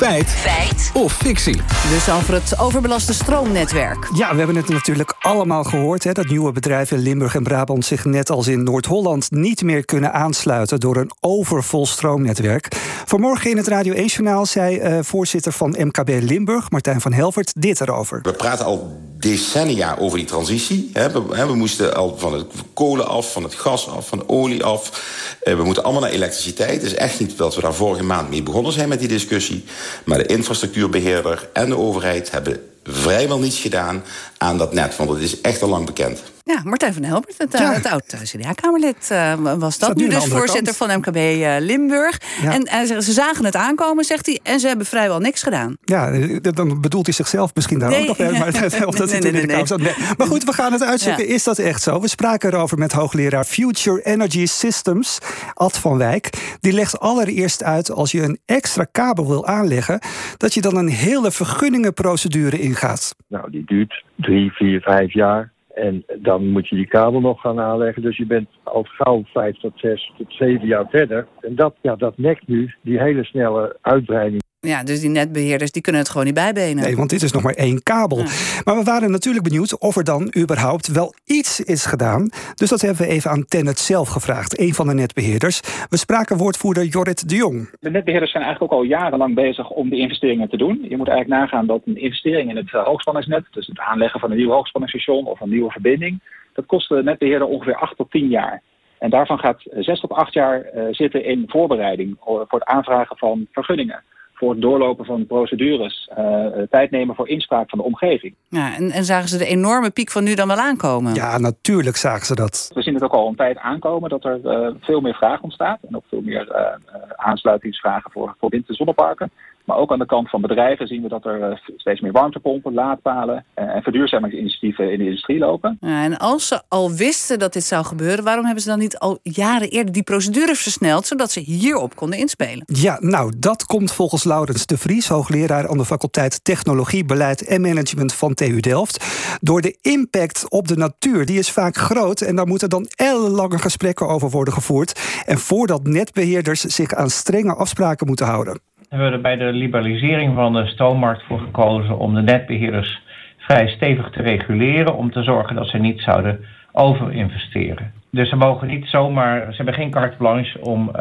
Feit. Feit. Of fictie. Dus over het overbelaste stroomnetwerk. Ja, we hebben het natuurlijk allemaal gehoord. Hè, dat nieuwe bedrijven in Limburg en Brabant zich net als in Noord-Holland niet meer kunnen aansluiten door een overvol stroomnetwerk. Vanmorgen in het Radio 1-journaal zei uh, voorzitter van MKB Limburg, Martijn van Helvert, dit erover. We praten al decennia over die transitie. We, moesten al van het kolen af, van het gas af, van de olie af. Eh, we moeten allemaal naar elektriciteit. Het is echt niet dat we daar vorige maand mee begonnen zijn met die discussie. Maar de infrastructuurbeheerder en de overheid hebben vrijwel niets gedaan aan dat net. Want het is echt al lang bekend. Ja, Martijn van Helbert, het, ja. het oud CDA-kamerlid uh, was dat. Nu, dus voorzitter van MKB uh, Limburg. En, en, ze zagen het aankomen, zegt hij, en ze hebben vrijwel niks gedaan. Ja, dan bedoelt hij zichzelf misschien daar ook nog. Maar, of dat nee, nee, nee, nee. maar goed, we gaan het uitzoeken. Is dat echt zo? We spraken erover met hoogleraar Future Energy Systems, Ad van Wijk. Die legt allereerst uit, als je een extra kabel wil aanleggen... dat je dan een hele vergunningenprocedure ingaat. Nou, die duurt drie, vier, vijf jaar. En dan moet je die kabel nog gaan aanleggen. Dus je bent al gauw vijf tot zes tot zeven jaar verder. En dat, ja, dat nekt nu die hele snelle uitbreiding ja, dus die netbeheerders die kunnen het gewoon niet bijbenen. Nee, want dit is nog maar één kabel. Maar we waren natuurlijk benieuwd of er dan überhaupt wel iets is gedaan. Dus dat hebben we even aan Tennet zelf gevraagd, een van de netbeheerders. We spraken woordvoerder Jorrit de Jong. De netbeheerders zijn eigenlijk ook al jarenlang bezig om die investeringen te doen. Je moet eigenlijk nagaan dat een investering in het eh, hoogspanningsnet, dus het aanleggen van een nieuw hoogspanningsstation of een nieuwe verbinding, dat kost de netbeheerder ongeveer 8 tot 10 jaar. En daarvan gaat 6 tot 8 jaar uh, zitten in voorbereiding voor het aanvragen van vergunningen voor het doorlopen van procedures. Uh, tijd nemen voor inspraak van de omgeving. Ja, en, en, zagen ze de enorme piek van nu dan wel aankomen? Ja, natuurlijk zagen ze dat. We zien het ook al een tijd aankomen dat er uh, veel meer vraag ontstaat. En ook veel meer uh, aansluitingsvragen voor, voor wind- en zonneparken. Maar ook aan de kant van bedrijven zien we dat er steeds meer warmtepompen, laadpalen en verduurzamingsinitiatieven in de industrie lopen. Ja, en als ze al wisten dat dit zou gebeuren, waarom hebben ze dan niet al jaren eerder die procedure versneld, zodat ze hierop konden inspelen? Ja, nou, dat komt volgens Laurens de Vries, hoogleraar aan de faculteit Technologie, Beleid en Management van TU Delft. Door de impact op de natuur, die is vaak groot en daar moeten dan ellenlange gesprekken over worden gevoerd. En voordat netbeheerders zich aan strenge afspraken moeten houden. We hebben er bij de liberalisering van de stroommarkt voor gekozen om de netbeheerders vrij stevig te reguleren, om te zorgen dat ze niet zouden overinvesteren. Dus ze mogen niet zomaar, ze hebben geen carte blanche om uh,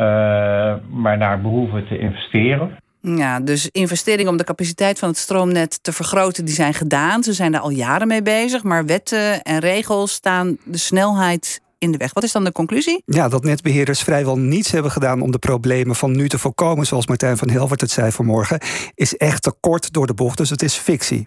maar naar behoeven te investeren. Ja, dus investeringen om de capaciteit van het stroomnet te vergroten, die zijn gedaan. Ze zijn daar al jaren mee bezig, maar wetten en regels staan de snelheid in de weg. Wat is dan de conclusie? Ja, dat netbeheerders vrijwel niets hebben gedaan om de problemen van nu te voorkomen, zoals Martijn van Helvert het zei vanmorgen, is echt te kort door de bocht. Dus het is fictie.